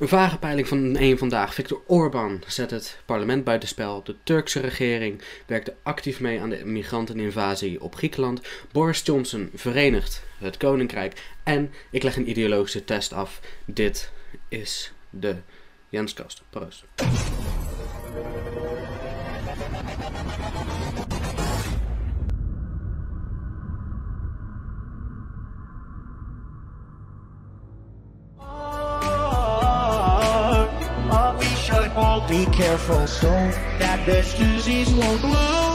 Een vage peiling van één vandaag. Viktor Orbán zet het parlement buitenspel. De Turkse regering werkte actief mee aan de migranteninvasie op Griekenland. Boris Johnson verenigt het koninkrijk. En ik leg een ideologische test af. Dit is de Jenskast. Proost. So that this disease won't blow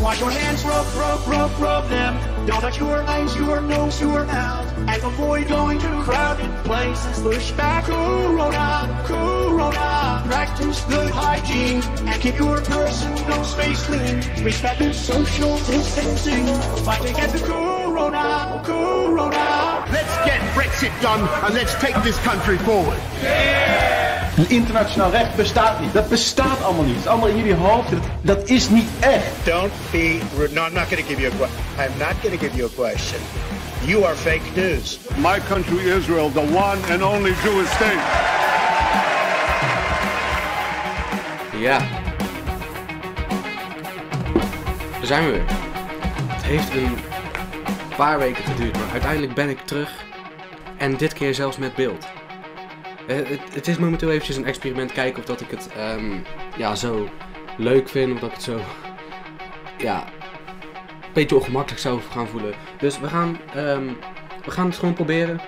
Wash your hands, rub, rub, rub, rub them. Don't touch your eyes, your nose, your mouth. And avoid going to crowded places. Push back Corona, Corona. Practice good hygiene and keep your personal space clean. Respect the social distancing. Fight against the Corona, Corona. Let's get Brexit done and let's take this country forward. Een internationaal recht bestaat niet. Dat bestaat allemaal niet. Het is allemaal in jullie hoofd. Dat, dat is niet echt. Don't be rude. No, I'm not going to give you a question. I'm not going to give you a question. You are fake news. My country, Israel, the one and only Jewish state. Ja. Daar zijn we weer. Het heeft een paar weken geduurd, maar uiteindelijk ben ik terug. En dit keer zelfs met beeld. Eh, het, het is momenteel eventjes een experiment kijken of dat ik het ehm, ja, zo leuk vind. Of dat ik het zo ja, een beetje ongemakkelijk zou gaan voelen. Dus we gaan, ehm, we gaan het gewoon proberen.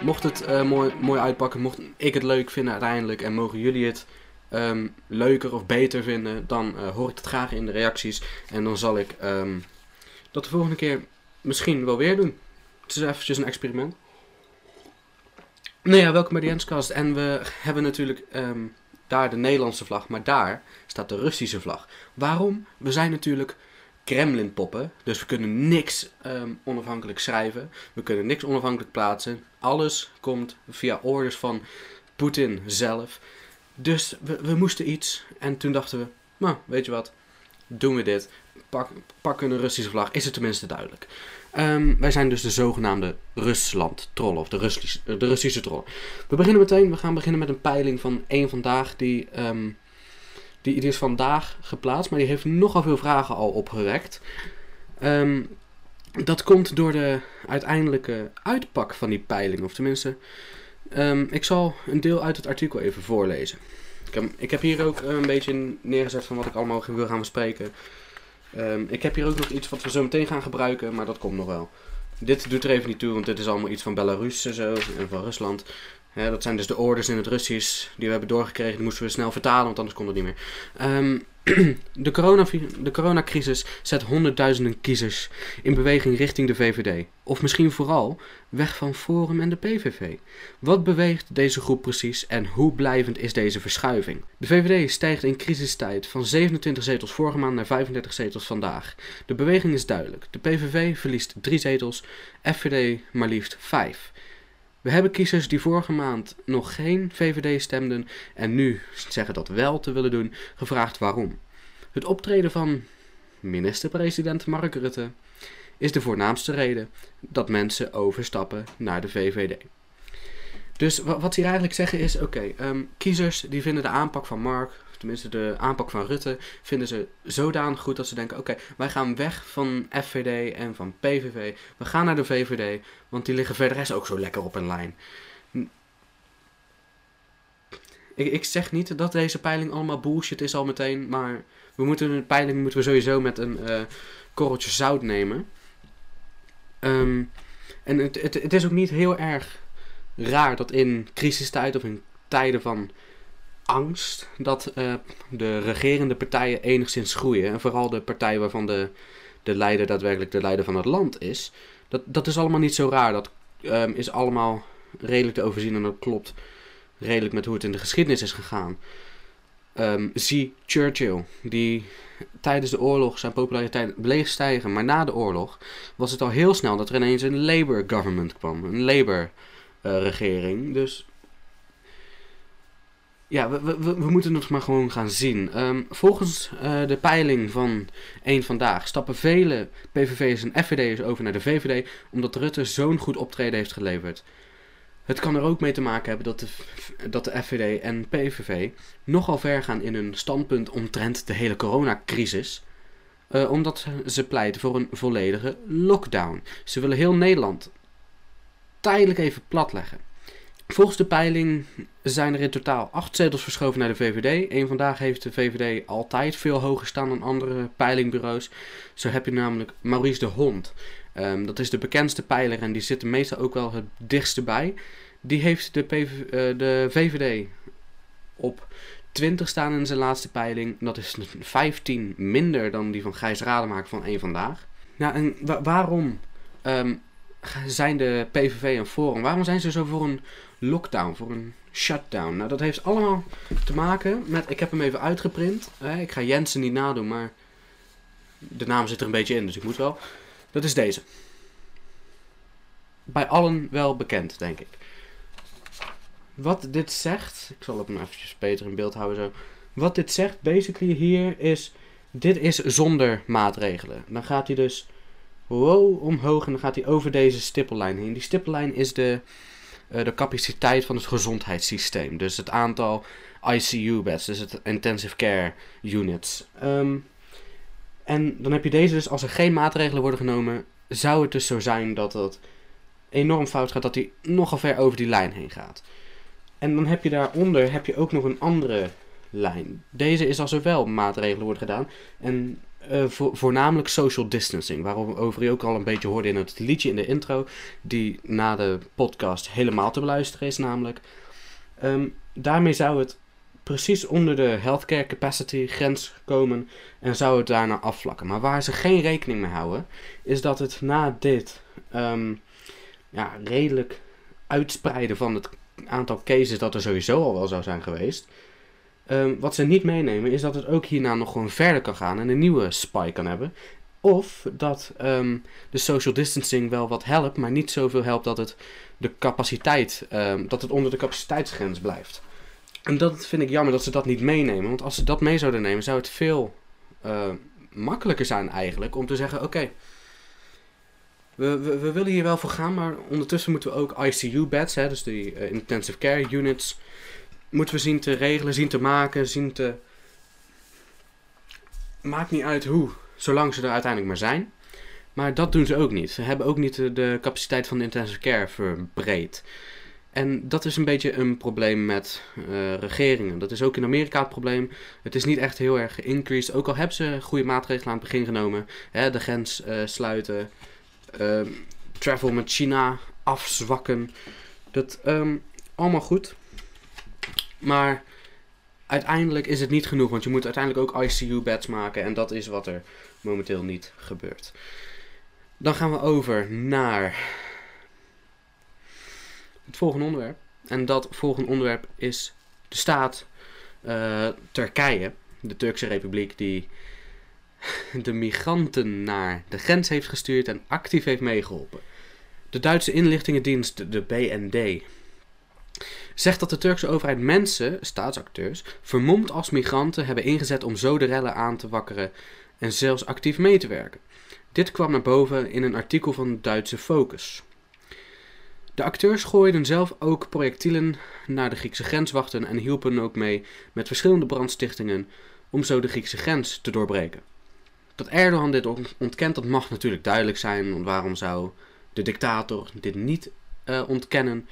Mocht het eh, mooi, mooi uitpakken, mocht ik het leuk vinden uiteindelijk en mogen jullie het ehm, leuker of beter vinden, dan eh, hoor ik het graag in de reacties. En dan zal ik dat de volgende keer misschien wel weer doen. Het is eventjes een experiment. Nou ja, welkom bij de Jenskast. En we hebben natuurlijk ehm, daar de Nederlandse vlag, maar daar staat de Russische vlag. Waarom? We zijn natuurlijk Kremlin-poppen, dus we kunnen niks ehm, onafhankelijk schrijven. We kunnen niks onafhankelijk plaatsen. Alles komt via orders van Poetin zelf. Dus we, we moesten iets. En toen dachten we, nou, weet je wat, doen we dit. Pak, pakken een Russische vlag, is het tenminste duidelijk. Ehm, wij zijn dus de zogenaamde Rusland-trollen, of de, Russische, de Russische trollen. We beginnen meteen, we gaan beginnen met een peiling van één vandaag, die, ehm, die, is vandaag geplaatst, maar die heeft nogal veel vragen al opgerekt. Ehm, dat komt door de uiteindelijke uitpak van die peiling, of tenminste, ik zal een deel uit het artikel even voorlezen. Ik heb, ik heb hier ook een beetje neergezet van wat ik allemaal wil gaan bespreken. Ehm, ik heb hier ook nog iets wat we zo meteen gaan gebruiken, maar dat komt nog wel. Dit doet er even niet toe, want dit is allemaal iets van Belarus en zo, en van Rusland. dat zijn dus de orders in het Russisch die we hebben doorgekregen. Die moesten we snel vertalen, want anders kon het niet meer. Um, de, de coronacrisis zet honderdduizenden kiezers in beweging richting de VVD. Of misschien vooral weg van Forum en de PVV. Wat beweegt deze groep precies en hoe blijvend is deze verschuiving? De VVD stijgt in crisistijd van 27 zetels vorige maand naar 35 zetels vandaag. De beweging is duidelijk. De PVV verliest 3 zetels, FVD maar liefst 5. We hebben kiezers die vorige maand nog geen VVD stemden en nu zeggen dat wel te willen doen, gevraagd waarom. Het optreden van minister-president Mark Rutte is de voornaamste reden dat mensen overstappen naar de VVD. Dus wat ze hier eigenlijk zeggen is: oké, ehm, kiezers die vinden de aanpak van Mark, tenminste de aanpak van Rutte, vinden ze zodanig goed dat ze denken: oké, wij gaan weg van FVD en van PVV. We gaan naar de VVD, want die liggen verder ook zo lekker op een lijn. Ik, ik zeg niet dat deze peiling allemaal bullshit is al meteen, maar we moeten een peiling moeten we sowieso met een uh, korreltje zout nemen. Ehm, en het, het, is ook niet heel erg raar dat in crisistijd of in tijden van angst dat uh, de regerende partijen enigszins groeien. En vooral de partij waarvan de, de leider daadwerkelijk de leider van het land is. Dat, dat is allemaal niet zo raar. Dat um, is allemaal redelijk te overzien en dat klopt redelijk met hoe het in de geschiedenis is gegaan. Zie Churchill, die tijdens de oorlog zijn populariteit bleef stijgen, maar na de oorlog was het al heel snel dat er ineens een Labour government kwam, een Labour uh, regering. Dus ja, we, moeten het maar gewoon gaan zien. Um, volgens uh, de peiling van één vandaag stappen vele PVV'ers en FVD'ers over naar de VVD omdat Rutte zo'n goed optreden heeft geleverd. Het kan er ook mee te maken hebben dat de, dat de FVD en PVV nogal ver gaan in hun standpunt omtrent de hele coronacrisis. eh, omdat ze pleiten voor een volledige lockdown. Ze willen heel Nederland tijdelijk even platleggen. Volgens de peiling zijn er in totaal acht zetels verschoven naar de VVD. Eén vandaag heeft de VVD altijd veel hoger staan dan andere peilingbureaus. Zo heb je namelijk Maurice de Hond. Ehm, dat is de bekendste peiler en die zit er meestal ook wel het dichtste bij. Die heeft de, PV, eh, de VVD op 20 staan in zijn laatste peiling. Dat is 15 minder dan die van Gijs Rademaker van één vandaag. Nou, en wa- waarom ehm, zijn de PVV en Forum, waarom zijn ze zo voor een lockdown, voor een shutdown? Nou, dat heeft allemaal te maken met, ik heb hem even uitgeprint. Ik ga Jensen niet nadoen, maar de naam zit er een beetje in, dus ik moet wel. Dat is deze. Bij allen wel bekend, denk ik. Wat dit zegt, ik zal het maar eventjes beter in beeld houden zo. Wat dit zegt, basically hier is, dit is zonder maatregelen. Dan gaat hij dus wow, omhoog en dan gaat hij over deze stippellijn heen. Die stippellijn is de, de capaciteit van het gezondheidssysteem. Dus het aantal ICU-beds, dus het intensive care units. Ehm, en dan heb je deze dus, als er geen maatregelen worden genomen, zou het dus zo zijn dat het enorm fout gaat, dat hij nogal ver over die lijn heen gaat. En dan heb je daaronder heb je ook nog een andere lijn. Deze is als er wel maatregelen worden gedaan. En eh, vo- voornamelijk social distancing, waarover je ook al een beetje hoorde in het liedje in de intro, die na de podcast helemaal te beluisteren is namelijk. Ehm, daarmee zou het precies onder de healthcare capacity grens komen en zou het daarna afvlakken. Maar waar ze geen rekening mee houden, is dat het na dit ehm, ja, redelijk uitspreiden van het aantal cases dat er sowieso al wel zou zijn geweest. Ehm, wat ze niet meenemen is dat het ook hierna nog gewoon verder kan gaan en een nieuwe spike kan hebben. Of dat ehm, de social distancing wel wat helpt, maar niet zoveel helpt dat het de capaciteit, ehm, dat het onder de capaciteitsgrens blijft. En dat vind ik jammer dat ze dat niet meenemen. Want als ze dat mee zouden nemen, zou het veel makkelijker zijn eigenlijk om te zeggen: oké, we, we, willen hier wel voor gaan, maar ondertussen moeten we ook ICU-beds, dus die eh, intensive care units, moeten we zien te regelen, zien te maken, zien te. Maakt niet uit hoe, zolang ze er uiteindelijk maar zijn. Maar dat doen ze ook niet. Ze hebben ook niet de, capaciteit van de intensive care verbreed. En dat is een beetje een probleem met eh, regeringen. Dat is ook in Amerika het probleem. Het is niet echt heel erg geïncreased. Ook al hebben ze goede maatregelen aan het begin genomen. Hè, de grens eh, sluiten. ehm, travel met China afzwakken. Dat ehm, allemaal goed. Maar uiteindelijk is het niet genoeg. Want je moet uiteindelijk ook ICU-beds maken. En dat is wat er momenteel niet gebeurt. Dan gaan we over naar het volgende onderwerp. En dat volgende onderwerp is de staat eh, Turkije, de Turkse Republiek, die de migranten naar de grens heeft gestuurd en actief heeft meegeholpen. De Duitse inlichtingendienst, de BND, zegt dat de Turkse overheid mensen, staatsacteurs, vermomd als migranten hebben ingezet om zo de rellen aan te wakkeren en zelfs actief mee te werken. Dit kwam naar boven in een artikel van Duitse Focus. De acteurs gooiden zelf ook projectielen naar de Griekse grenswachten en hielpen ook mee met verschillende brandstichtingen om zo de Griekse grens te doorbreken. Dat Erdogan dit on- ontkent, dat mag natuurlijk duidelijk zijn, want waarom zou de dictator dit niet eh, ontkennen?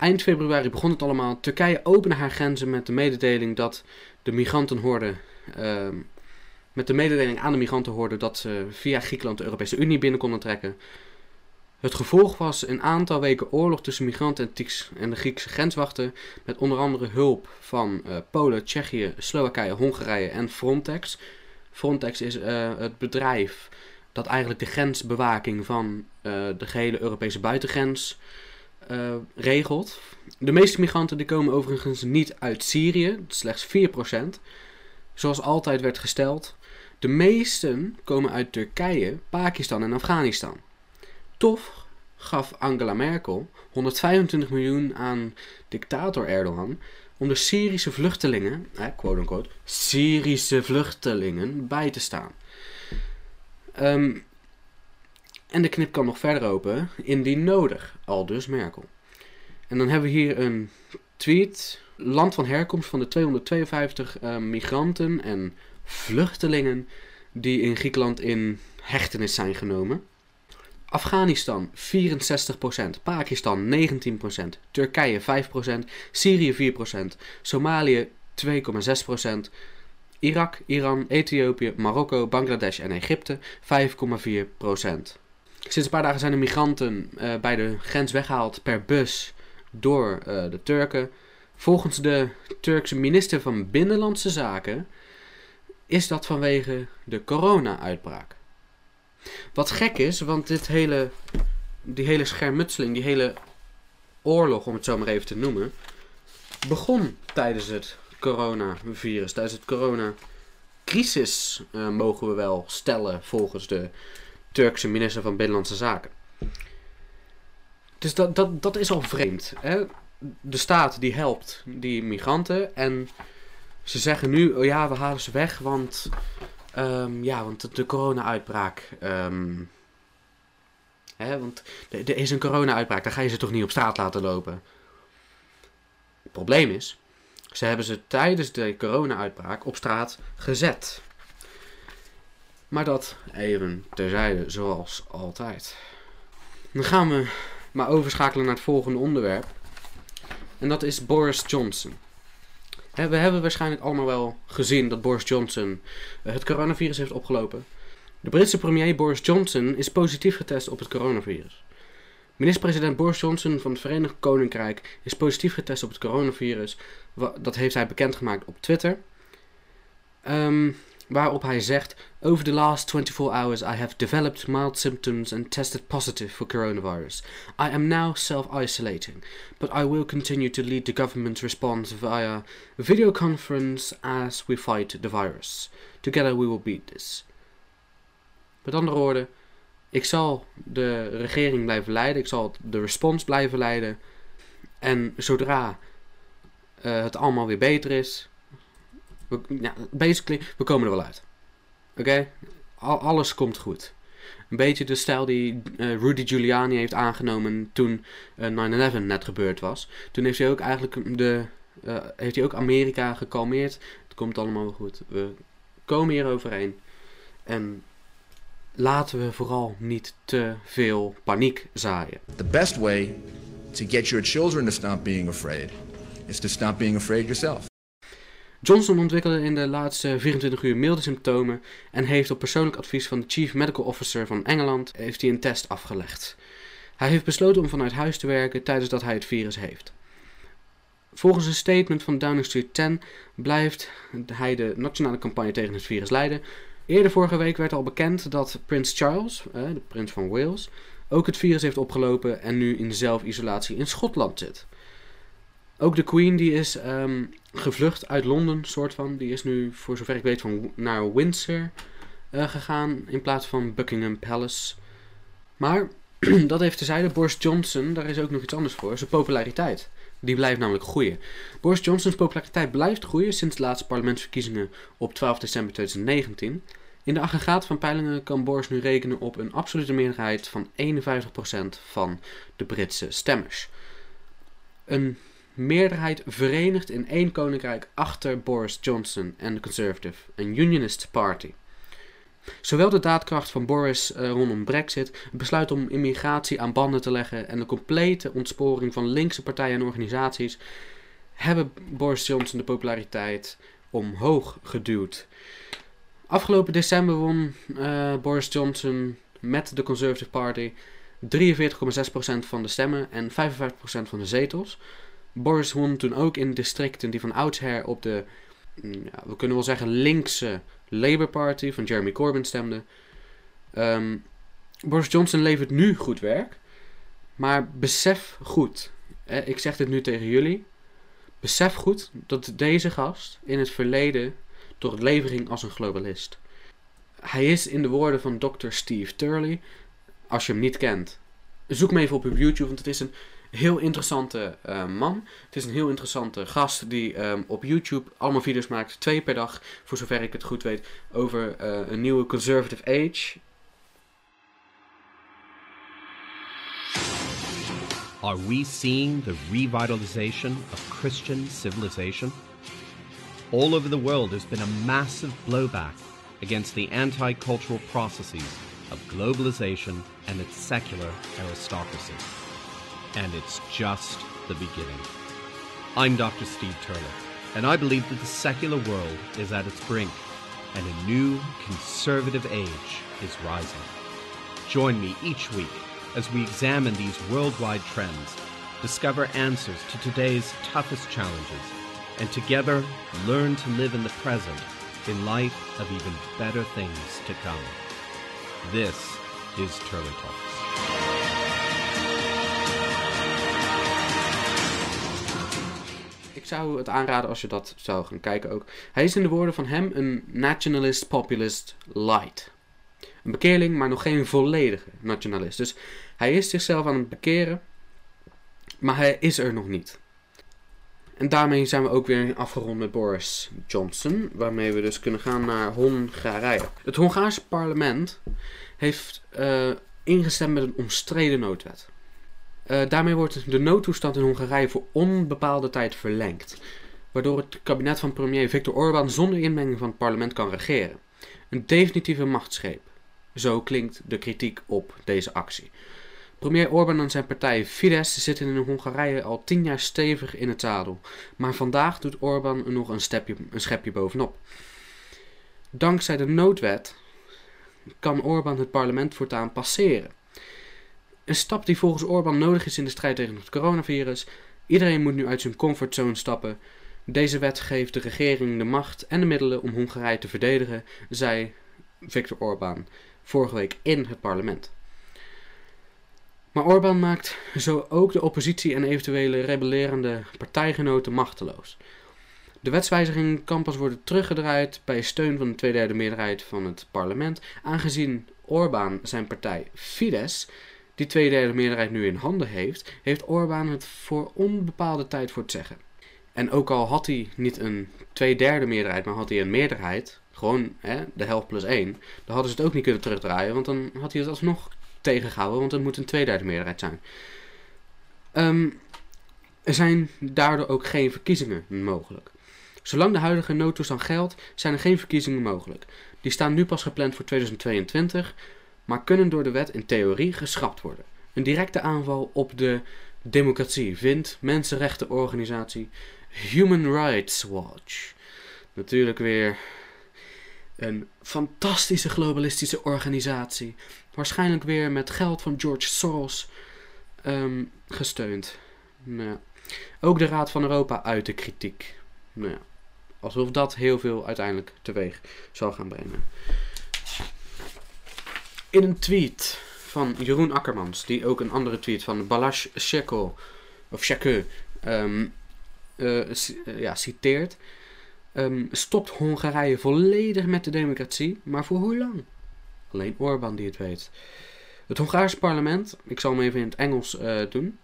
Eind februari begon het allemaal. Turkije opende haar grenzen met de mededeling dat de migrantenhorde, ehm, met de mededeling aan de migrantenhorde dat ze via Griekenland de Europese Unie binnen konden trekken. Het gevolg was een aantal weken oorlog tussen migranten en de Griekse grenswachten, met onder andere hulp van eh, Polen, Tsjechië, Slowakije, Hongarije en Frontex. Frontex is eh, het bedrijf dat eigenlijk de grensbewaking van eh, de gehele Europese buitengrens eh, regelt. De meeste migranten die komen overigens niet uit Syrië, slechts 4%, zoals altijd werd gesteld. De meesten komen uit Turkije, Pakistan en Afghanistan. Toch gaf Angela Merkel 125 miljoen aan dictator Erdogan om de Syrische vluchtelingen, quote unquote, Syrische vluchtelingen bij te staan. Ehm, en de knip kan nog verder open, indien nodig, al dus Merkel. En dan hebben we hier een tweet. Land van herkomst van de 252 eh, migranten en vluchtelingen die in Griekenland in hechtenis zijn genomen. Afghanistan 64%, Pakistan 19%, Turkije 5%, Syrië 4%, Somalië 2,6%, Irak, Iran, Ethiopië, Marokko, Bangladesh en Egypte 5,4%. Sinds een paar dagen zijn de migranten uh, bij de grens weggehaald per bus door uh, de Turken. Volgens de Turkse minister van Binnenlandse Zaken is dat vanwege de corona-uitbraak. Wat gek is, want dit hele, die hele schermutseling, die hele oorlog, om het zo maar even te noemen, begon tijdens het coronavirus, tijdens het coronacrisis, uh, mogen we wel stellen volgens de Turkse minister van Binnenlandse Zaken. Dus dat, dat, dat is al vreemd. Hè? De staat die helpt die migranten en ze zeggen nu, oh ja, we halen ze weg, want, um, ja, want de corona-uitbraak. Um, hè, want er is een corona-uitbraak, dan ga je ze toch niet op straat laten lopen. Het probleem is, ze hebben ze tijdens de corona-uitbraak op straat gezet. Maar dat even terzijde, zoals altijd. Dan gaan we maar overschakelen naar het volgende onderwerp. En dat is Boris Johnson. We hebben waarschijnlijk allemaal wel gezien dat Boris Johnson eh, het coronavirus heeft opgelopen. De Britse premier Boris Johnson is positief getest op het coronavirus. Minister-president Boris Johnson van het Verenigd Koninkrijk is positief getest op het coronavirus. Dat heeft hij bekendgemaakt op Twitter. Um, waarop hij zegt: Over the last 24 hours, I have developed mild symptoms and tested positive for coronavirus. I am now self isolating, but I will continue to lead the government's response via video conference as we fight the virus. Together we will beat this. Met andere woorden, ik zal de regering blijven leiden, ik zal de respons blijven leiden. En zodra uh, het allemaal weer beter is, we, basically, we komen er wel uit. Oké? Alles komt goed. Een beetje de stijl die uh, Rudy Giuliani heeft aangenomen toen uh, eh, 9-11 net gebeurd was. Toen heeft hij ook eigenlijk de, uh, heeft hij ook Amerika gekalmeerd. Het komt allemaal wel goed. We komen hier overheen. En laten we vooral niet te veel paniek zaaien. The best way to get your children to stop being afraid is to stop being afraid yourself. Johnson ontwikkelde in de laatste 24 uur milde symptomen en heeft op persoonlijk advies van de Chief Medical Officer van Engeland heeft hij een test afgelegd. Hij heeft besloten om vanuit huis te werken tijdens dat hij het virus heeft. Volgens een statement van Downing Street 10 blijft hij de nationale campagne tegen het virus leiden. Eerder vorige week werd al bekend dat Prins Charles, de prins van Wales, ook het virus heeft opgelopen en nu in zelfisolatie in Schotland zit. Ook de Queen die is um, gevlucht uit Londen, soort van. Die is nu, voor zover ik weet, van, naar Windsor uh, gegaan in plaats van Buckingham Palace. Maar dat heeft tezijde. Boris Johnson, daar is ook nog iets anders voor. Zijn populariteit. Die blijft namelijk groeien. Boris Johnson's populariteit blijft groeien sinds de laatste parlementsverkiezingen op 12 december 2019. In de aggregaat van peilingen kan Boris nu rekenen op een absolute meerderheid van 51% van de Britse stemmers. Een meerderheid verenigd in één koninkrijk achter Boris Johnson en de Conservative en Unionist Party. Zowel de daadkracht van Boris uh, rondom Brexit, het besluit om immigratie aan banden te leggen en de complete ontsporing van linkse partijen en organisaties hebben Boris Johnson de populariteit omhoog geduwd. Afgelopen december won uh, Boris Johnson met de Conservative Party 43,6% van de stemmen en 55% van de zetels. Boris won toen ook in districten die van oudsher op de, mm, ja, we kunnen wel zeggen, linkse Labour Party van Jeremy Corbyn stemden. Um, Boris Johnson levert nu goed werk, maar besef goed, ik zeg dit nu tegen jullie, besef goed dat deze gast in het verleden door het leven ging als een globalist. Hij is in de woorden van Dr. Steve Turley, als je hem niet kent, zoek hem even op op YouTube, want het is een heel interessante uh, man. Het is een heel interessante gast die um, op YouTube allemaal video's maakt. Twee per dag, voor zover ik het goed weet, over uh, een nieuwe conservative age. Are we seeing the revitalization of Christian civilization? All over the world, there's been a massive blowback against the anti cultural processes of globalization and its secular aristocracy. And it's just the beginning. I'm Dr. Steve Turner, and I believe that the secular world is at its brink and a new conservative age is rising. Join me each week as we examine these worldwide trends, discover answers to today's toughest challenges, and together learn to live in the present in light of even better things to come. This is Turner Talks. Ik zou het aanraden als je dat zou gaan kijken ook. Hij is in de woorden van hem een nationalist populist light. Een bekeerling, maar nog geen volledige nationalist. Dus hij is zichzelf aan het bekeren, maar hij is er nog niet. En daarmee zijn we ook weer afgerond met Boris Johnson, waarmee we dus kunnen gaan naar Hongarije. Het Hongaarse parlement heeft eh, ingestemd met een omstreden noodwet. Eh, daarmee wordt de noodtoestand in Hongarije voor onbepaalde tijd verlengd, waardoor het kabinet van premier Viktor Orbán zonder inmenging van het parlement kan regeren. Een definitieve machtsgreep. Zo klinkt de kritiek op deze actie. Premier Orbán en zijn partij Fidesz zitten in Hongarije al tien jaar stevig in het zadel. Maar vandaag doet Orbán nog een, stepje, een schepje bovenop. Dankzij de noodwet kan Orbán het parlement voortaan passeren. Een stap die volgens Orbán nodig is in de strijd tegen het coronavirus. Iedereen moet nu uit zijn comfortzone stappen. Deze wet geeft de regering de macht en de middelen om Hongarije te verdedigen, zei Viktor Orbán vorige week in het parlement. Maar Orbán maakt zo ook de oppositie en eventuele rebellerende partijgenoten machteloos. De wetswijziging kan pas worden teruggedraaid bij steun van de tweederde meerderheid van het parlement, aangezien Orbán zijn partij Fidesz, die tweederde meerderheid nu in handen heeft, heeft Orbán het voor onbepaalde tijd voor het zeggen. En ook al had hij niet een tweederde meerderheid, maar had hij een meerderheid, gewoon hè, de helft plus één, dan hadden ze het ook niet kunnen terugdraaien, want dan had hij het alsnog tegengehouden, want het moet een tweederde meerderheid zijn. Ehm, er zijn daardoor ook geen verkiezingen mogelijk. Zolang de huidige noodtoestand geldt, zijn er geen verkiezingen mogelijk. Die staan nu pas gepland voor 2022, maar kunnen door de wet in theorie geschrapt worden. Een directe aanval op de democratie vindt mensenrechtenorganisatie Human Rights Watch. Natuurlijk weer een fantastische globalistische organisatie. Waarschijnlijk weer met geld van George Soros ehm, gesteund. Nou. Ook de Raad van Europa uit de kritiek. Nou. Alsof dat heel veel uiteindelijk teweeg zal gaan brengen. In een tweet van Jeroen Akkermans, die ook een andere tweet van Balash Sheko, of Sheke, um, uh, ja, citeert. Um, stopt Hongarije volledig met de democratie, maar voor hoe lang? Alleen Orbán die het weet. Het Hongaarse parlement, ik zal hem even in het Engels uh, doen.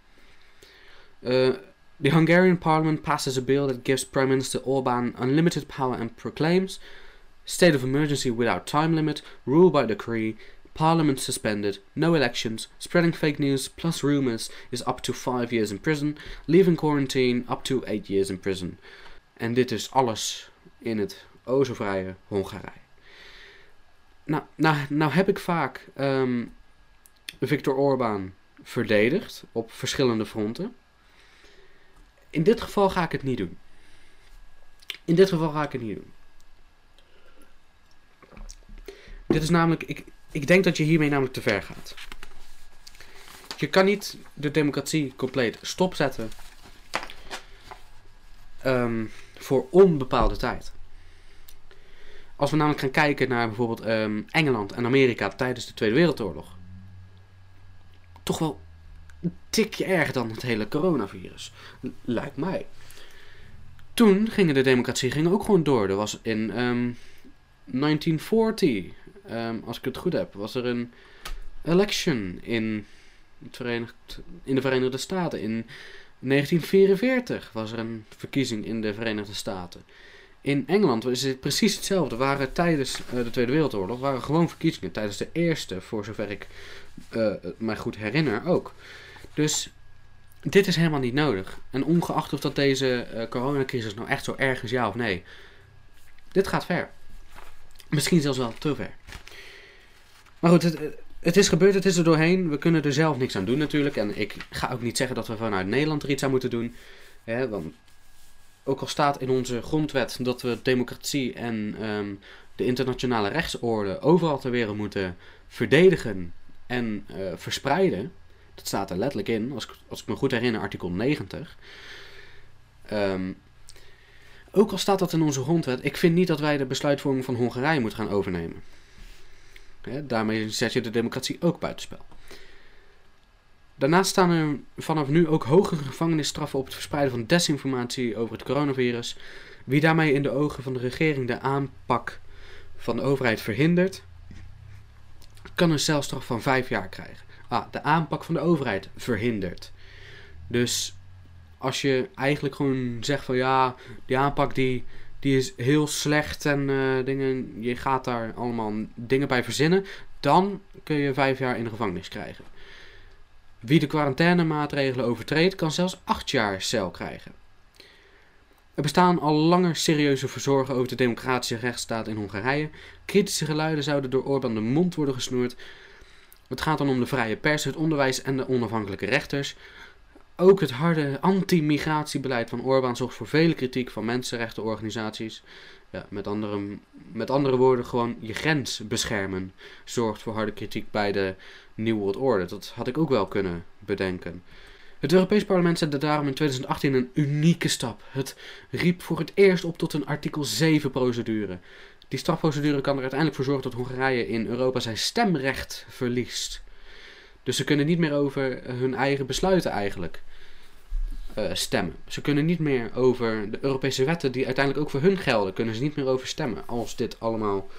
The Hungarian parliament passes a bill that gives Prime Minister Orbán unlimited power and proclaims state of emergency without time limit, rule by decree, parliament suspended, no elections, spreading fake news plus rumors is up to 5 years in prison, leaving quarantine up to 8 years in prison. En dit is alles in het o zo vrije Hongarije. Nou, nou, nou heb ik vaak um, Viktor Orbán verdedigd op verschillende fronten. In dit geval ga ik het niet doen. In dit geval ga ik het niet doen. Dit is namelijk, ik, ik denk dat je hiermee namelijk te ver gaat. Je kan niet de democratie compleet stopzetten um, voor onbepaalde tijd. Als we namelijk gaan kijken naar bijvoorbeeld um, Engeland en Amerika tijdens de Tweede Wereldoorlog. Toch wel een tikje erger dan het hele coronavirus. Lijkt mij. Toen gingen de democratie gingen ook gewoon door. Er was in um, 1940, um, als ik het goed heb, was er een election in, in de Verenigde Staten. In 1944 was er een verkiezing in de Verenigde Staten. In Engeland is het precies hetzelfde. Waren tijdens uh, de Tweede Wereldoorlog waren gewoon verkiezingen. Tijdens de eerste, voor zover ik uh, mij goed herinner, ook. Dus dit is helemaal niet nodig. En ongeacht of dat deze eh, coronacrisis nou echt zo erg is, ja of nee. Dit gaat ver. Misschien zelfs wel te ver. Maar goed, het, het is gebeurd, het is er doorheen. We kunnen er zelf niks aan doen natuurlijk. En ik ga ook niet zeggen dat we vanuit Nederland er iets aan moeten doen. Want ook al staat in onze grondwet dat we democratie en ehm, de internationale rechtsorde overal ter wereld moeten verdedigen en eh, verspreiden. Dat staat er letterlijk in, als ik, als ik me goed herinner, artikel 90. Ehm, ook al staat dat in onze grondwet, ik vind niet dat wij de besluitvorming van Hongarije moeten gaan overnemen. Daarmee zet je de democratie ook buitenspel. Daarnaast staan er vanaf nu ook hogere gevangenisstraffen op het verspreiden van desinformatie over het coronavirus. Wie daarmee in de ogen van de regering de aanpak van de overheid verhindert, kan een celstraf van vijf jaar krijgen. Ah, de aanpak van de overheid verhindert. Dus als je eigenlijk gewoon zegt van ja, die aanpak die, die is heel slecht en eh, dingen, je gaat daar allemaal dingen bij verzinnen, dan kun je vijf jaar in de gevangenis krijgen. Wie de quarantainemaatregelen overtreedt, kan zelfs acht jaar cel krijgen. Er bestaan al langer serieuze verzorgen over de democratische rechtsstaat in Hongarije. Kritische geluiden zouden door Orbán de mond worden gesnoerd. Het gaat dan om de vrije pers, het onderwijs en de onafhankelijke rechters. Ook het harde anti-migratiebeleid van Orbán zorgt voor vele kritiek van mensenrechtenorganisaties. Ja, met, andere, met andere woorden, gewoon je grens beschermen zorgt voor harde kritiek bij de New World Order. Dat had ik ook wel kunnen bedenken. Het Europees Parlement zette daarom in 2018 een unieke stap. Het riep voor het eerst op tot een artikel 7 procedure. Die strafprocedure kan er uiteindelijk voor zorgen dat Hongarije in Europa zijn stemrecht verliest. Dus ze kunnen niet meer over hun eigen besluiten eigenlijk uh, stemmen. Ze kunnen niet meer over de Europese wetten die uiteindelijk ook voor hun gelden, kunnen ze niet meer over stemmen als dit allemaal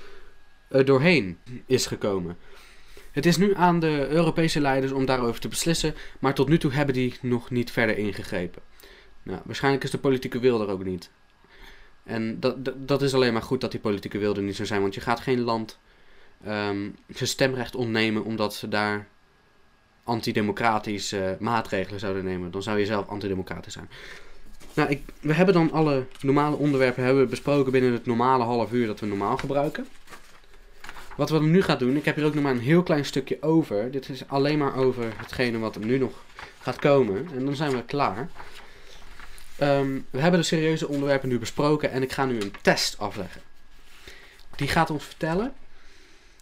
er doorheen is gekomen. Het is nu aan de Europese leiders om daarover te beslissen, maar tot nu toe hebben die nog niet verder ingegrepen. Nou, waarschijnlijk is de politieke wil er ook niet. En dat, dat, is alleen maar goed dat die politieke wil er niet zou zijn, want je gaat geen land um, zijn stemrecht ontnemen omdat ze daar antidemocratische maatregelen zouden nemen. Dan zou je zelf antidemocratisch zijn. Nou, ik, we hebben dan alle normale onderwerpen hebben besproken binnen het normale half uur dat we normaal gebruiken. Wat we nu gaan doen, ik heb hier ook nog maar een heel klein stukje over. Dit is alleen maar over hetgene wat er nu nog gaat komen. En dan zijn we klaar. Um, we hebben de serieuze onderwerpen nu besproken en ik ga nu een test afleggen. Die gaat ons vertellen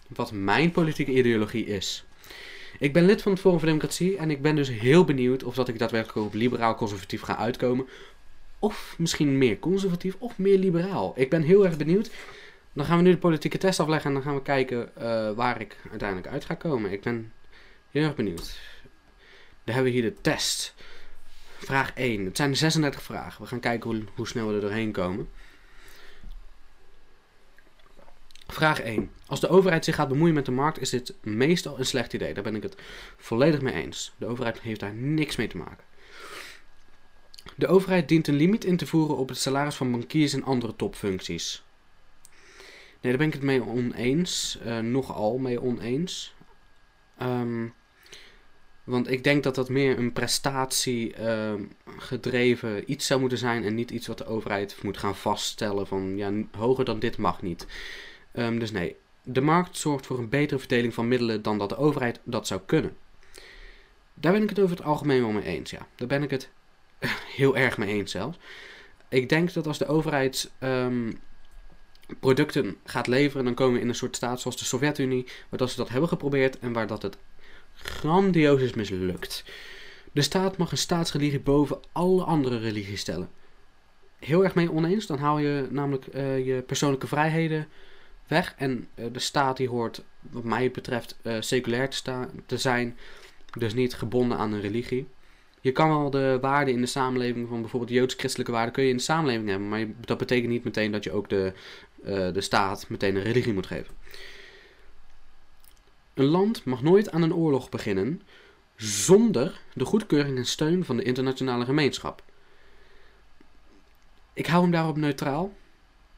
wat mijn politieke ideologie is. Ik ben lid van het Forum voor Democratie en ik ben dus heel benieuwd of dat ik daadwerkelijk op liberaal-conservatief ga uitkomen. Of misschien meer conservatief of meer liberaal. Ik ben heel erg benieuwd. Dan gaan we nu de politieke test afleggen en dan gaan we kijken uh, waar ik uiteindelijk uit ga komen. Ik ben heel erg benieuwd. Dan hebben we hier de test. Vraag 1. Het zijn 36 vragen. We gaan kijken hoe, hoe snel we er doorheen komen. Vraag 1. Als de overheid zich gaat bemoeien met de markt, is dit meestal een slecht idee. Daar ben ik het volledig mee eens. De overheid heeft daar niks mee te maken. De overheid dient een limiet in te voeren op het salaris van bankiers en andere topfuncties. Nee, daar ben ik het mee oneens. Uh, nogal mee oneens. Um, want ik denk dat dat meer een prestatie uh, gedreven iets zou moeten zijn en niet iets wat de overheid moet gaan vaststellen van ja, hoger dan dit mag niet. Um, dus nee, de markt zorgt voor een betere verdeling van middelen dan dat de overheid dat zou kunnen. Daar ben ik het over het algemeen wel mee eens, ja. Daar ben ik het heel erg mee eens zelfs. Ik denk dat als de overheid um, producten gaat leveren, dan komen we in een soort staat zoals de Sovjet-Unie, waar dat ze dat hebben geprobeerd en waar dat het grandioos is mislukt. De staat mag een staatsreligie boven alle andere religies stellen. Heel erg mee oneens, dan haal je namelijk uh, je persoonlijke vrijheden weg. En uh, de staat die hoort, wat mij betreft, uh, seculair te, te, zijn. Dus niet gebonden aan een religie. Je kan wel de waarden in de samenleving van bijvoorbeeld joods-christelijke waarden kun je in de samenleving hebben. Maar dat betekent niet meteen dat je ook de, uh, de staat meteen een religie moet geven. Een land mag nooit aan een oorlog beginnen zonder de goedkeuring en steun van de internationale gemeenschap. Ik hou hem daarop neutraal.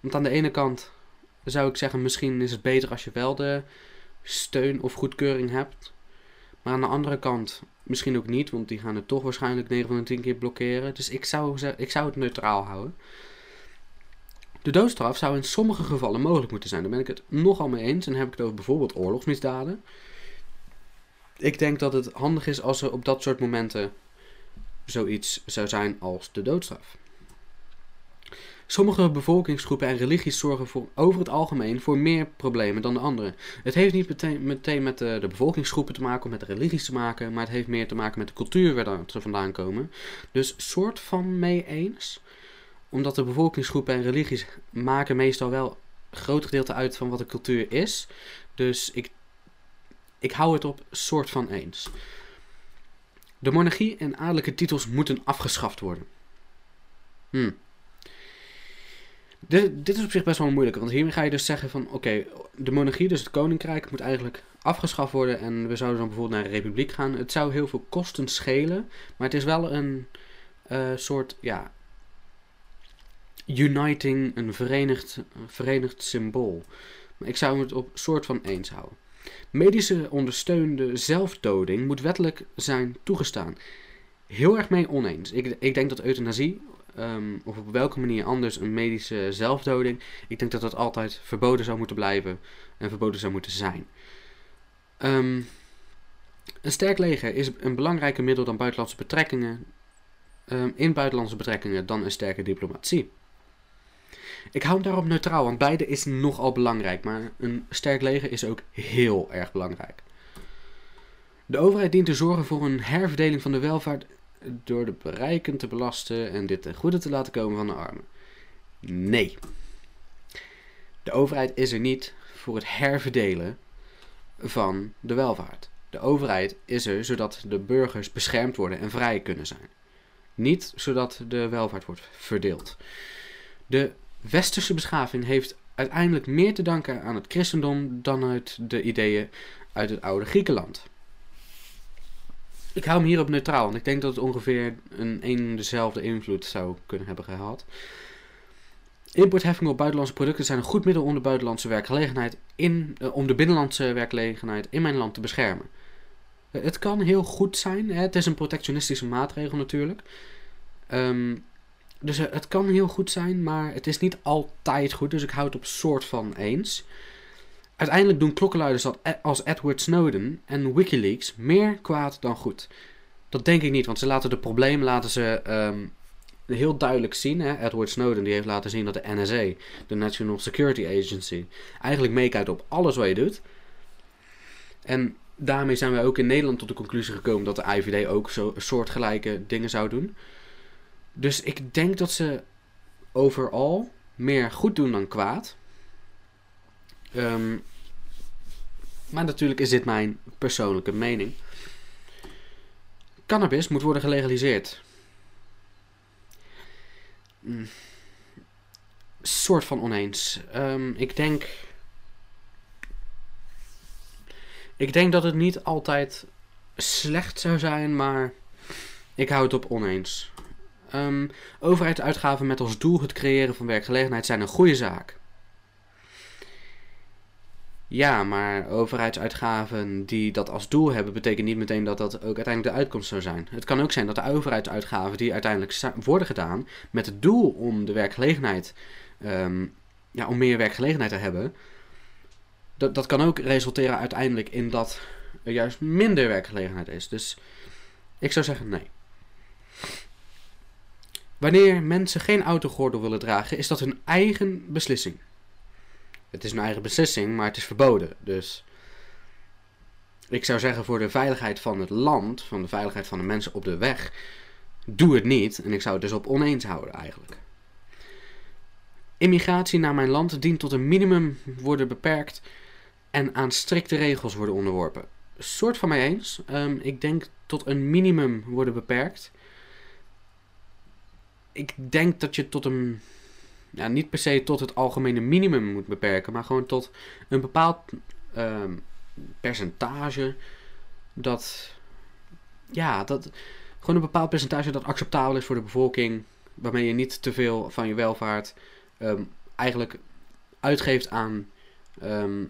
Want aan de ene kant zou ik zeggen, misschien is het beter als je wel de steun of goedkeuring hebt. Maar aan de andere kant misschien ook niet, want die gaan het toch waarschijnlijk 9 van de 10 keer blokkeren. Dus ik zou, ik zou het neutraal houden. De doodstraf zou in sommige gevallen mogelijk moeten zijn. Daar ben ik het nogal mee eens. En dan heb ik het over bijvoorbeeld oorlogsmisdaden. Ik denk dat het handig is als er op dat soort momenten zoiets zou zijn als de doodstraf. Sommige bevolkingsgroepen en religies zorgen voor, over het algemeen voor meer problemen dan de andere. Het heeft niet meteen, met de, de bevolkingsgroepen te maken of met de religies te maken, maar het heeft meer te maken met de cultuur waar ze vandaan komen. Dus soort van mee eens, omdat de bevolkingsgroepen en religies maken meestal wel een groot gedeelte uit van wat de cultuur is. Dus ik, ik hou het op soort van eens. De monarchie en adellijke titels moeten afgeschaft worden. Hm. Dit, dit is op zich best wel moeilijk, want hiermee ga je dus zeggen van oké, de monarchie, dus het koninkrijk, moet eigenlijk afgeschaft worden en we zouden dan bijvoorbeeld naar een republiek gaan. Het zou heel veel kosten schelen, maar het is wel een eh, soort, ja, uniting, een verenigd, verenigd symbool. Maar ik zou het op soort van eens houden. Medische ondersteunde zelfdoding moet wettelijk zijn toegestaan. Heel erg mee oneens. Ik, ik denk dat euthanasie, ehm, of op welke manier anders een medische zelfdoding, ik denk dat dat altijd verboden zou moeten blijven en verboden zou moeten zijn. Ehm, een sterk leger is een belangrijker middel dan buitenlandse betrekkingen, ehm, in buitenlandse betrekkingen dan een sterke diplomatie. Ik hou hem daarop neutraal, want beide is nogal belangrijk, maar een sterk leger is ook heel erg belangrijk. De overheid dient te zorgen voor een herverdeling van de welvaart door de rijken te belasten en dit ten goede te laten komen van de armen. Nee. De overheid is er niet voor het herverdelen van de welvaart. De overheid is er zodat de burgers beschermd worden en vrij kunnen zijn. Niet zodat de welvaart wordt verdeeld. De westerse beschaving heeft uiteindelijk meer te danken aan het christendom dan uit de ideeën uit het oude Griekenland. Ik hou hem hierop neutraal, want ik denk dat het ongeveer een een dezelfde invloed zou kunnen hebben gehad. Importheffingen op buitenlandse producten zijn een goed middel om de buitenlandse werkgelegenheid in, eh, om de binnenlandse werkgelegenheid in mijn land te beschermen. Eh, het kan heel goed zijn, hè? het is een protectionistische maatregel natuurlijk. Ehm, dus eh, het kan heel goed zijn, maar het is niet altijd goed, dus ik hou het op soort van eens. Uiteindelijk doen klokkenluiders Ed- als Edward Snowden en Wikileaks meer kwaad dan goed. Dat denk ik niet, want ze laten de problemen laten ze, ehm, heel duidelijk zien. Hè? Edward Snowden die heeft laten zien dat de NSA, de National Security Agency, eigenlijk meekijkt op alles wat je doet. En daarmee zijn wij ook in Nederland tot de conclusie gekomen dat de IVD ook zo soortgelijke dingen zou doen. Dus ik denk dat ze overal meer goed doen dan kwaad. Ehm, maar natuurlijk is dit mijn persoonlijke mening. Cannabis moet worden gelegaliseerd. Mm. Soort van oneens. Ehm, ik denk. Ik denk dat het niet altijd slecht zou zijn, maar ik hou het op oneens. Ehm overheidsuitgaven met als doel het creëren van werkgelegenheid zijn een goede zaak. Ja, maar overheidsuitgaven die dat als doel hebben, betekent niet meteen dat dat ook uiteindelijk de uitkomst zou zijn. Het kan ook zijn dat de overheidsuitgaven die uiteindelijk worden gedaan met het doel om de werkgelegenheid, ehm, ja, om meer werkgelegenheid te hebben, dat, dat kan ook resulteren uiteindelijk in dat er juist minder werkgelegenheid is. Dus ik zou zeggen nee. Wanneer mensen geen autogordel willen dragen, is dat hun eigen beslissing. Het is hun eigen beslissing, maar het is verboden. Dus ik zou zeggen voor de veiligheid van het land, van de veiligheid van de mensen op de weg, doe het niet. En ik zou het dus op oneens houden eigenlijk. Immigratie naar mijn land dient tot een minimum worden beperkt en aan strikte regels worden onderworpen. Soort van mij eens. Ehm, ik denk tot een minimum worden beperkt. Ik denk dat je tot een ja, niet per se tot het algemene minimum moet beperken, maar gewoon tot een bepaald ehm, percentage dat, ja, dat, gewoon een bepaald percentage dat acceptabel is voor de bevolking, waarmee je niet te veel van je welvaart ehm, eigenlijk uitgeeft aan ehm,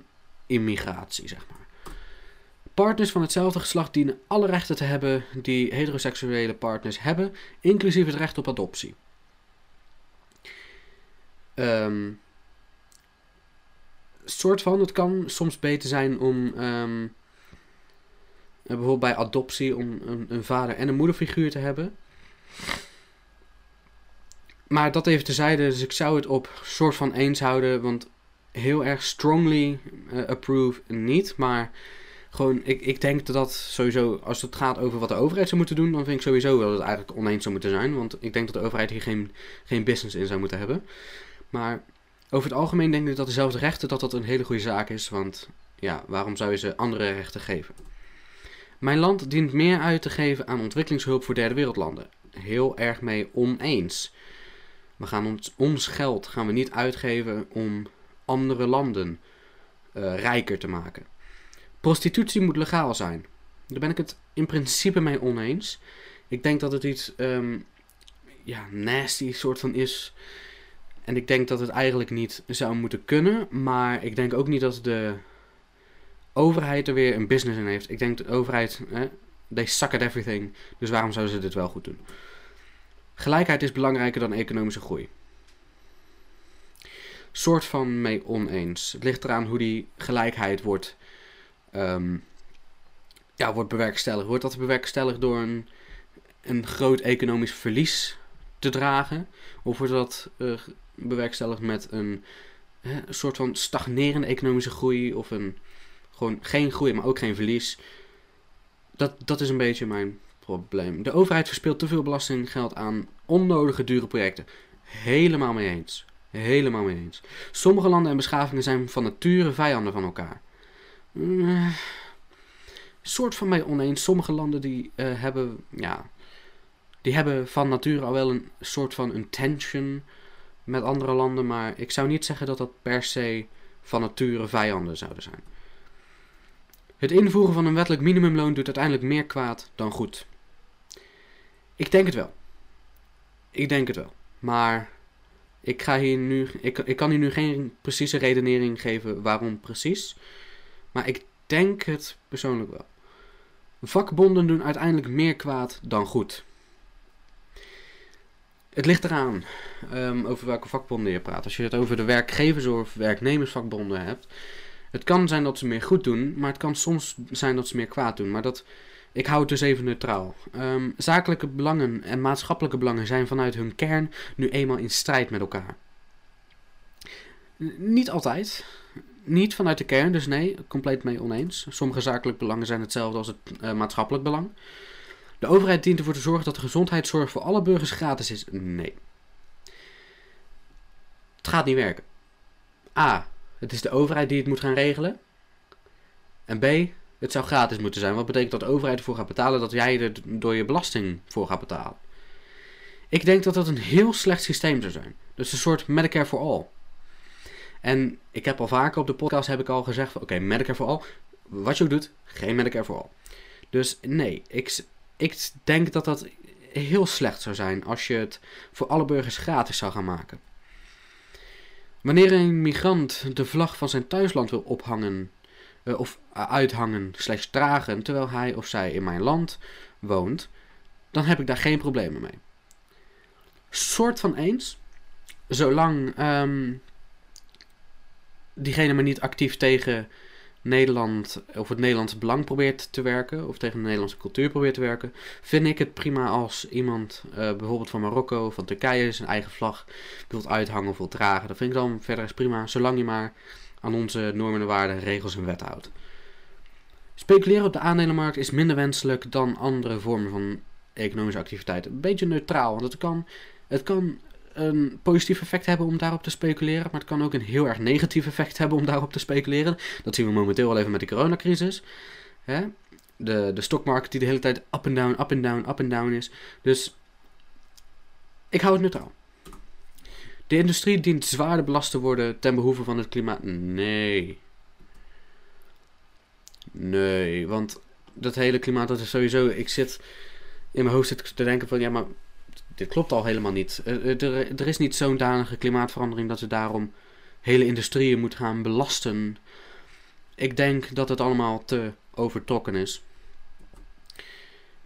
immigratie, zeg maar. Partners van hetzelfde geslacht dienen alle rechten te hebben die heteroseksuele partners hebben, inclusief het recht op adoptie. Ehm soort van, het kan soms beter zijn om ehm, eh, bijvoorbeeld bij adoptie om een, een vader en een moederfiguur te hebben. Maar dat even tezijde, dus ik zou het op soort van eens houden, want heel erg strongly eh, approve niet, maar gewoon, ik, ik denk dat dat sowieso, als het gaat over wat de overheid zou moeten doen, dan vind ik sowieso dat het eigenlijk oneens zou moeten zijn, want ik denk dat de overheid hier geen, geen business in zou moeten hebben. Maar over het algemeen denk ik dat dezelfde rechten dat dat een hele goede zaak is, want ja, waarom zou je ze andere rechten geven? Mijn land dient meer uit te geven aan ontwikkelingshulp voor derde wereldlanden. Heel erg mee oneens. We gaan ons, ons geld gaan we niet uitgeven om andere landen eh, rijker te maken. Prostitutie moet legaal zijn. Daar ben ik het in principe mee oneens. Ik denk dat het iets ehm, ja, nasty soort van is. En ik denk dat het eigenlijk niet zou moeten kunnen. Maar ik denk ook niet dat de overheid er weer een business in heeft. Ik denk dat de overheid, eh, they suck at everything. Dus waarom zouden ze dit wel goed doen? Gelijkheid is belangrijker dan economische groei. Soort van mee oneens. Het ligt eraan hoe die gelijkheid wordt, ehm, ja, wordt bewerkstelligd. Wordt dat bewerkstelligd door een, een groot economisch verlies te dragen? Of wordt dat uh, bewerkstelligd met een, hè, een soort van stagnerende economische groei? Of een, gewoon geen groei, maar ook geen verlies? Dat, dat is een beetje mijn probleem. De overheid verspilt te veel belastinggeld aan onnodige dure projecten. Helemaal mee eens. Helemaal mee eens. Sommige landen en beschavingen zijn van nature vijanden van elkaar. Uh, soort van mee oneens. Sommige landen die uh, hebben, ja, die hebben van nature al wel een soort van een tension met andere landen, maar ik zou niet zeggen dat dat per se van nature vijanden zouden zijn. Het invoeren van een wettelijk minimumloon doet uiteindelijk meer kwaad dan goed. Ik denk het wel. Ik denk het wel. Maar ik, ga hier nu, ik, ik kan hier nu geen precieze redenering geven waarom precies. Maar ik denk het persoonlijk wel. Vakbonden doen uiteindelijk meer kwaad dan goed. Het ligt eraan um, over welke vakbonden je praat. Als je het over de werkgevers- of werknemersvakbonden hebt. Het kan zijn dat ze meer goed doen, maar het kan soms zijn dat ze meer kwaad doen. Maar dat, ik hou het dus even neutraal. Um, zakelijke belangen en maatschappelijke belangen zijn vanuit hun kern nu eenmaal in strijd met elkaar. Niet altijd. Niet vanuit de kern, dus nee, compleet mee oneens. Sommige zakelijke belangen zijn hetzelfde als het uh, maatschappelijk belang. De overheid dient ervoor te zorgen dat de gezondheidszorg voor alle burgers gratis is. Nee. Het gaat niet werken. A. Het is de overheid die het moet gaan regelen. En B. Het zou gratis moeten zijn. Wat betekent dat de overheid ervoor gaat betalen dat jij er door je belasting voor gaat betalen. Ik denk dat dat een heel slecht systeem zou zijn. Dus een soort Medicare for All. En ik heb al vaker op de podcast heb ik al gezegd oké, Medicare for All. Wat je ook doet, geen Medicare for All. Dus nee, ik, ik denk dat dat heel slecht zou zijn als je het voor alle burgers gratis zou gaan maken. Wanneer een migrant de vlag van zijn thuisland wil ophangen uh, of uithangen slash dragen terwijl hij of zij in mijn land woont, dan heb ik daar geen problemen mee. Soort van eens, zolang um, diegene maar niet actief tegen Nederland of het Nederlandse belang probeert te werken, of tegen de Nederlandse cultuur probeert te werken, vind ik het prima als iemand uh, bijvoorbeeld van Marokko, van Turkije, zijn eigen vlag wilt uithangen of wilt dragen. Dat vind ik dan verder prima, zolang je maar aan onze normen en waarden, regels en wetten houdt. Speculeren op de aandelenmarkt is minder wenselijk dan andere vormen van economische activiteiten. Een beetje neutraal, want het kan, het kan een positief effect hebben om daarop te speculeren, maar het kan ook een heel erg negatief effect hebben om daarop te speculeren. Dat zien we momenteel al even met de coronacrisis. Hè? De, de stockmarket die de hele tijd up en down, up en down, up en down is. Dus ik hou het neutraal. De industrie dient zwaarder belast te worden ten behoeve van het klimaat. Nee. Nee, want dat hele klimaat, dat is sowieso. Ik zit in mijn hoofd te denken van ja, maar dit klopt al helemaal niet. Er, er is niet zo'n danige klimaatverandering dat we daarom hele industrieën moeten gaan belasten. Ik denk dat het allemaal te overtrokken is.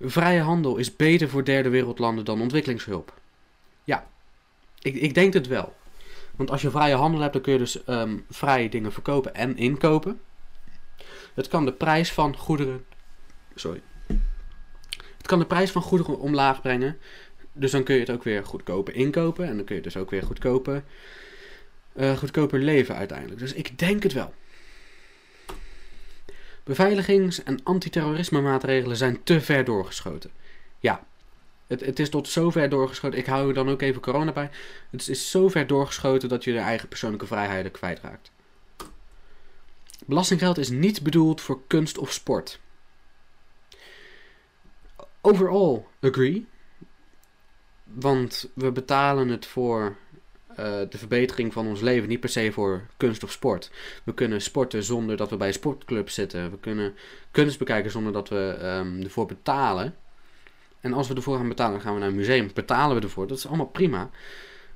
Vrije handel is beter voor derde wereldlanden dan ontwikkelingshulp. Ja, ik, ik denk het wel. Want als je vrije handel hebt, dan kun je dus ehm, vrij dingen verkopen en inkopen. Het kan de prijs van goederen. Sorry. Het kan de prijs van goederen omlaag brengen. Dus dan kun je het ook weer goedkoper inkopen. En dan kun je dus ook weer goedkoper, eh, goedkoper leven uiteindelijk. Dus ik denk het wel. Beveiligings- en antiterrorisme maatregelen zijn te ver doorgeschoten. Ja, het, het is tot zover doorgeschoten. Ik hou er dan ook even corona bij. Het is zo ver doorgeschoten dat je je eigen persoonlijke vrijheden kwijtraakt. Belastinggeld is niet bedoeld voor kunst of sport. Overall agree. Want we betalen het voor eh, de verbetering van ons leven, niet per se voor kunst of sport. We kunnen sporten zonder dat we bij een sportclub zitten. We kunnen kunst bekijken zonder dat we ehm, ervoor betalen. En als we ervoor gaan betalen, gaan we naar een museum. Betalen we ervoor. Dat is allemaal prima.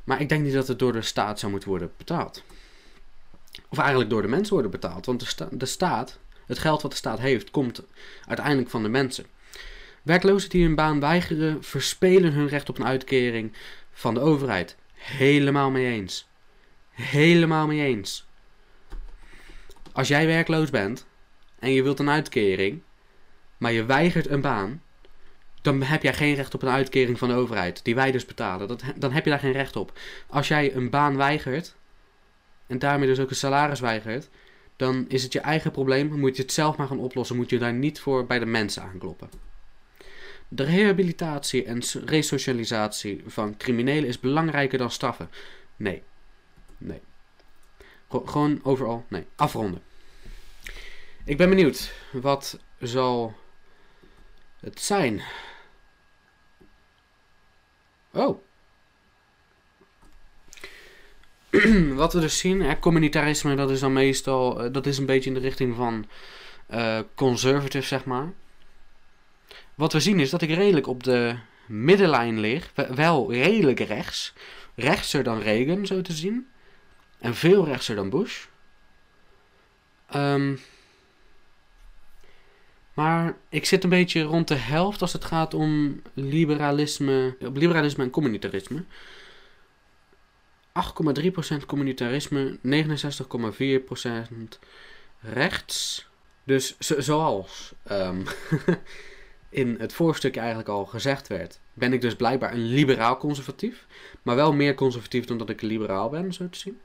Maar ik denk niet dat het door de staat zou moeten worden betaald. Of eigenlijk door de mensen worden betaald. Want de staat, het geld wat de staat heeft, komt uiteindelijk van de mensen. Werklozen die hun baan weigeren, verspelen hun recht op een uitkering van de overheid. Helemaal mee eens. Helemaal mee eens. Als jij werkloos bent en je wilt een uitkering, maar je weigert een baan, dan heb jij geen recht op een uitkering van de overheid, die wij dus betalen. Dat, dan heb je daar geen recht op. Als jij een baan weigert, en daarmee dus ook een salaris weigert, dan is het je eigen probleem. Moet je het zelf maar gaan oplossen. Moet je daar niet voor bij de mensen aankloppen. De rehabilitatie en resocialisatie van criminelen is belangrijker dan straffen. Nee. Nee. gewoon overal. Nee. Afronden. Ik ben benieuwd. Wat zal het zijn? Oh. Wat we dus zien, hè, communitarisme, dat is dan meestal, uh, dat is een beetje in de richting van uh, conservative, zeg maar. Wat we zien is dat ik redelijk op de middenlijn lig, wel redelijk rechts. Rechtser dan Reagan, zo te zien. En veel rechtser dan Bush. Um, maar ik zit een beetje rond de helft als het gaat om liberalisme, op liberalisme en communitarisme. 8,3% communitarisme, 69,4% rechts. Dus zoals um, in het voorstuk eigenlijk al gezegd werd, ben ik dus blijkbaar een liberaal conservatief. Maar wel meer conservatief dan dat ik liberaal ben, zo te zien.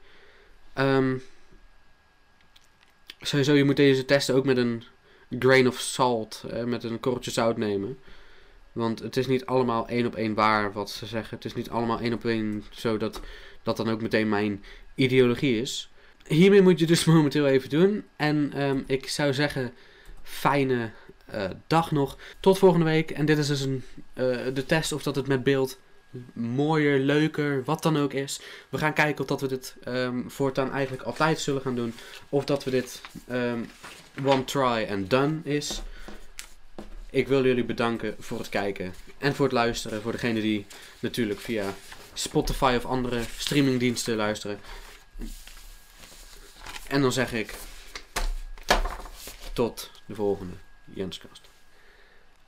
Um, sowieso, je moet deze testen ook met een grain of salt, met een korreltje zout nemen. Want het is niet allemaal één op één waar wat ze zeggen. Het is niet allemaal één op één zo dat dat dan ook meteen mijn ideologie is. Hiermee moet je dus momenteel even doen. En um, ik zou zeggen, fijne dag nog. Tot volgende week. En dit is dus een, uh, de test of dat het met beeld mooier, leuker, wat dan ook is. We gaan kijken of dat we dit um, voortaan eigenlijk altijd zullen gaan doen. Of dat we dit um, one try and done is. Ik wil jullie bedanken voor het kijken en voor het luisteren. Voor degene die natuurlijk via Spotify of andere streamingdiensten luisteren. En dan zeg ik tot de volgende Jenskast.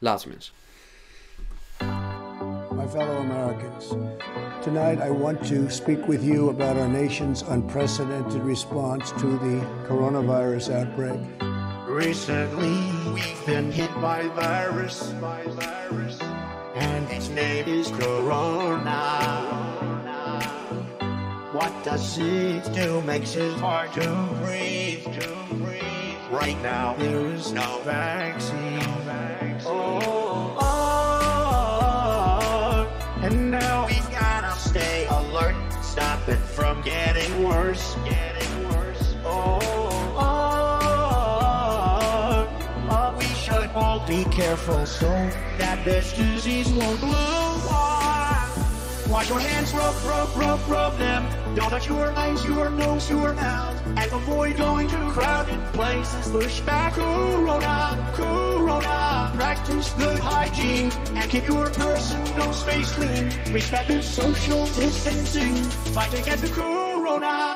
Laatste mensen. My fellow Americans, tonight I want to speak with you about our nation's unprecedented response to the coronavirus outbreak. Recently, we've been hit by virus, by virus, and its name is Corona. What does it do? Makes it hard to breathe, to breathe. Right now, there is no. vaccine. Oh, oh, oh, and now we gotta stay alert, stop it from getting worse, getting worse. Oh, oh, oh, we should all be careful so that this disease won't blow on. Wash your hands, rub, rub, rub, rub them. Don't touch your eyes, your nose, your mouth. And avoid going to crowded places. Push back Corona, Corona. Practice good hygiene and keep your personal space clean. Respect the social distancing. Fight against the Corona, Corona.